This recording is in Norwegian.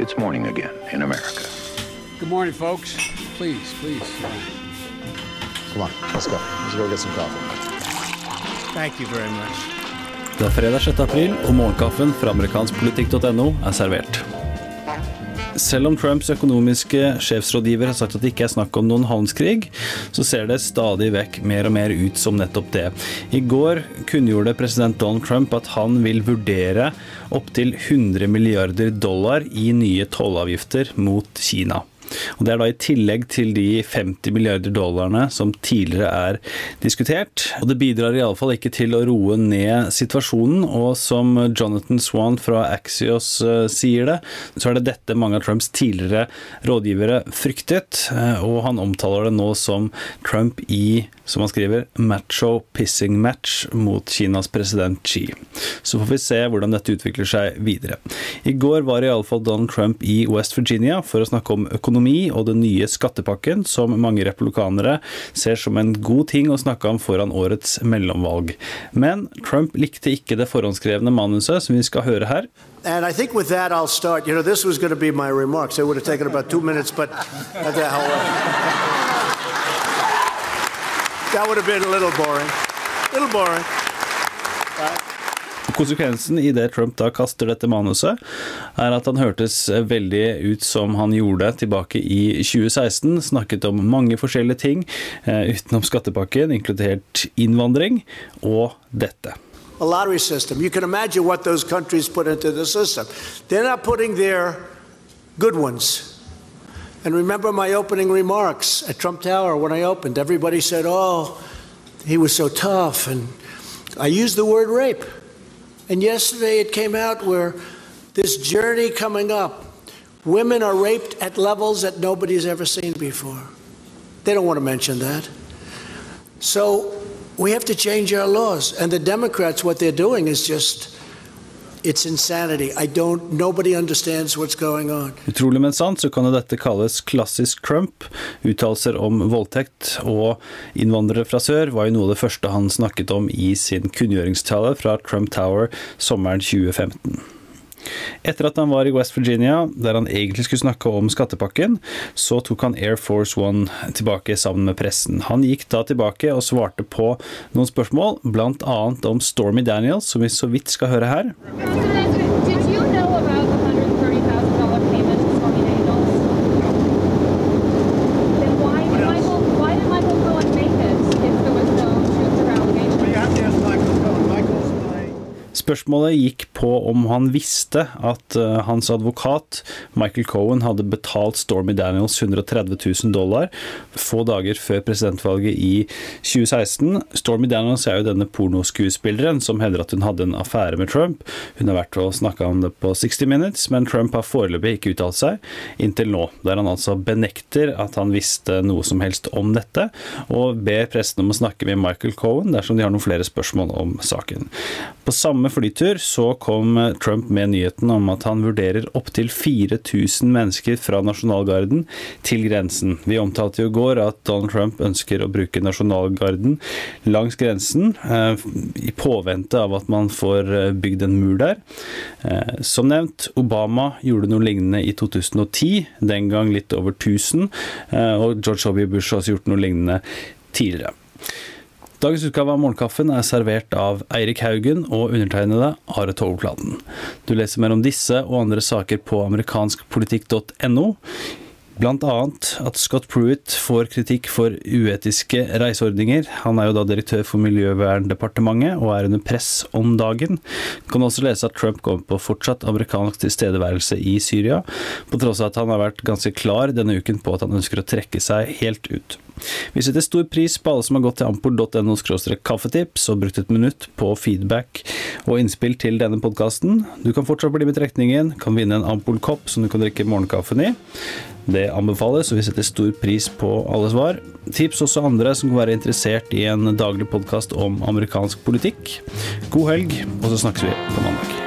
It's morning again in America. Good morning, folks. Please, please. Come on, let's go. Let's go get some coffee. Thank you very much. Det er fredag 6. april, og morgenkaffen fra amerikanskpolitikk.no er servert. Selv om Trumps økonomiske sjefsrådgiver har sagt at det ikke er snakk om noen handelskrig, så ser det stadig vekk mer og mer ut som nettopp det. I går kunngjorde president Donald Trump at han vil vurdere opptil 100 milliarder dollar i nye tollavgifter mot Kina. Og Det er da i tillegg til de 50 milliarder dollarene som tidligere er diskutert. Og Det bidrar iallfall ikke til å roe ned situasjonen. Og som Jonathan Swan fra Axios uh, sier det, så er det dette mange av Trumps tidligere rådgivere fryktet. Uh, og han omtaler det nå som Trump i, som han skriver, macho pissing match mot Kinas president Xi. Så får vi se hvordan dette utvikler seg videre. I går var iallfall Donald Trump i West Virginia for å snakke om økonomi og den nye skattepakken, som mange republikanere ser som en god ting å snakke om foran årets mellomvalg. Men Trump likte ikke det forhåndskrevne manuset som vi skal høre her. And I think with that, I'll start. You know, this was going to be my remarks. It would have taken about two minutes, but that would have been a little boring. A little boring. Konsekvensen i det Trump da kaster dette manuset, er at han hørtes veldig ut som han gjorde tilbake i 2016. Snakket om mange forskjellige ting eh, utenom skattepakken, inkludert innvandring og dette. A lottery system. You can imagine what those countries put into the system. They're not putting their good ones. And remember my opening remarks at Trump Tower when I opened. Everybody said, oh, he was so tough. And I used the word rape. And yesterday it came out where this journey coming up, women are raped at levels that nobody's ever seen before. They don't want to mention that. So we have to change our laws. And the Democrats, what they're doing is just Utrolig, men sant, så kan jo dette kalles klassisk Trump. Uttalelser om voldtekt og innvandrere fra sør var jo noe av det første han snakket om i sin kunngjøringstale fra Trump Tower sommeren 2015. Etter at han var i West Virginia, der han egentlig skulle snakke om skattepakken, så tok han Air Force One tilbake sammen med pressen. Han gikk da tilbake og svarte på noen spørsmål, bl.a. om Stormy Daniels, som vi så vidt skal høre her. Spørsmålet gikk på om han visste at uh, hans advokat Michael Cohen hadde betalt Stormy Daniels 130 000 dollar få dager før presidentvalget i 2016. Stormy Daniels er jo denne pornoskuespilleren som hevder at hun hadde en affære med Trump. Hun har vært og snakka om det på 60 Minutes, men Trump har foreløpig ikke uttalt seg inntil nå, der han altså benekter at han visste noe som helst om dette, og ber pressen om å snakke med Michael Cohen dersom de har noen flere spørsmål om saken. På samme flytur så kom Trump med nyheten om at han vurderer opptil 4000 mennesker fra nasjonalgarden til grensen. Vi omtalte jo i går at Donald Trump ønsker å bruke nasjonalgarden langs grensen eh, i påvente av at man får eh, bygd en mur der. Eh, som nevnt, Obama gjorde noe lignende i 2010, den gang litt over 1000, og George W. Bush har også gjort noe lignende tidligere. Dagens utgave av Morgenkaffen er servert av Eirik Haugen og undertegnede Are Togplaten. Du leser mer om disse og andre saker på amerikanskpolitikk.no. Blant annet at Scott Pruitt får kritikk for uetiske reiseordninger. Han er jo da direktør for Miljøverndepartementet og er under press om dagen. Du kan også lese at Trump går på fortsatt amerikansk tilstedeværelse i Syria, på tross av at han har vært ganske klar denne uken på at han ønsker å trekke seg helt ut. Vi setter stor pris på alle som har gått til ampol.no kaffetips og brukt et minutt på feedback og innspill til denne podkasten. Du kan fortsatt bli med trekningen, kan vinne en Ampol-kopp som du kan drikke morgenkaffen i. Det anbefales, og vi setter stor pris på alle svar. Tips også andre som kan være interessert i en daglig podkast om amerikansk politikk. God helg, og så snakkes vi på mandag.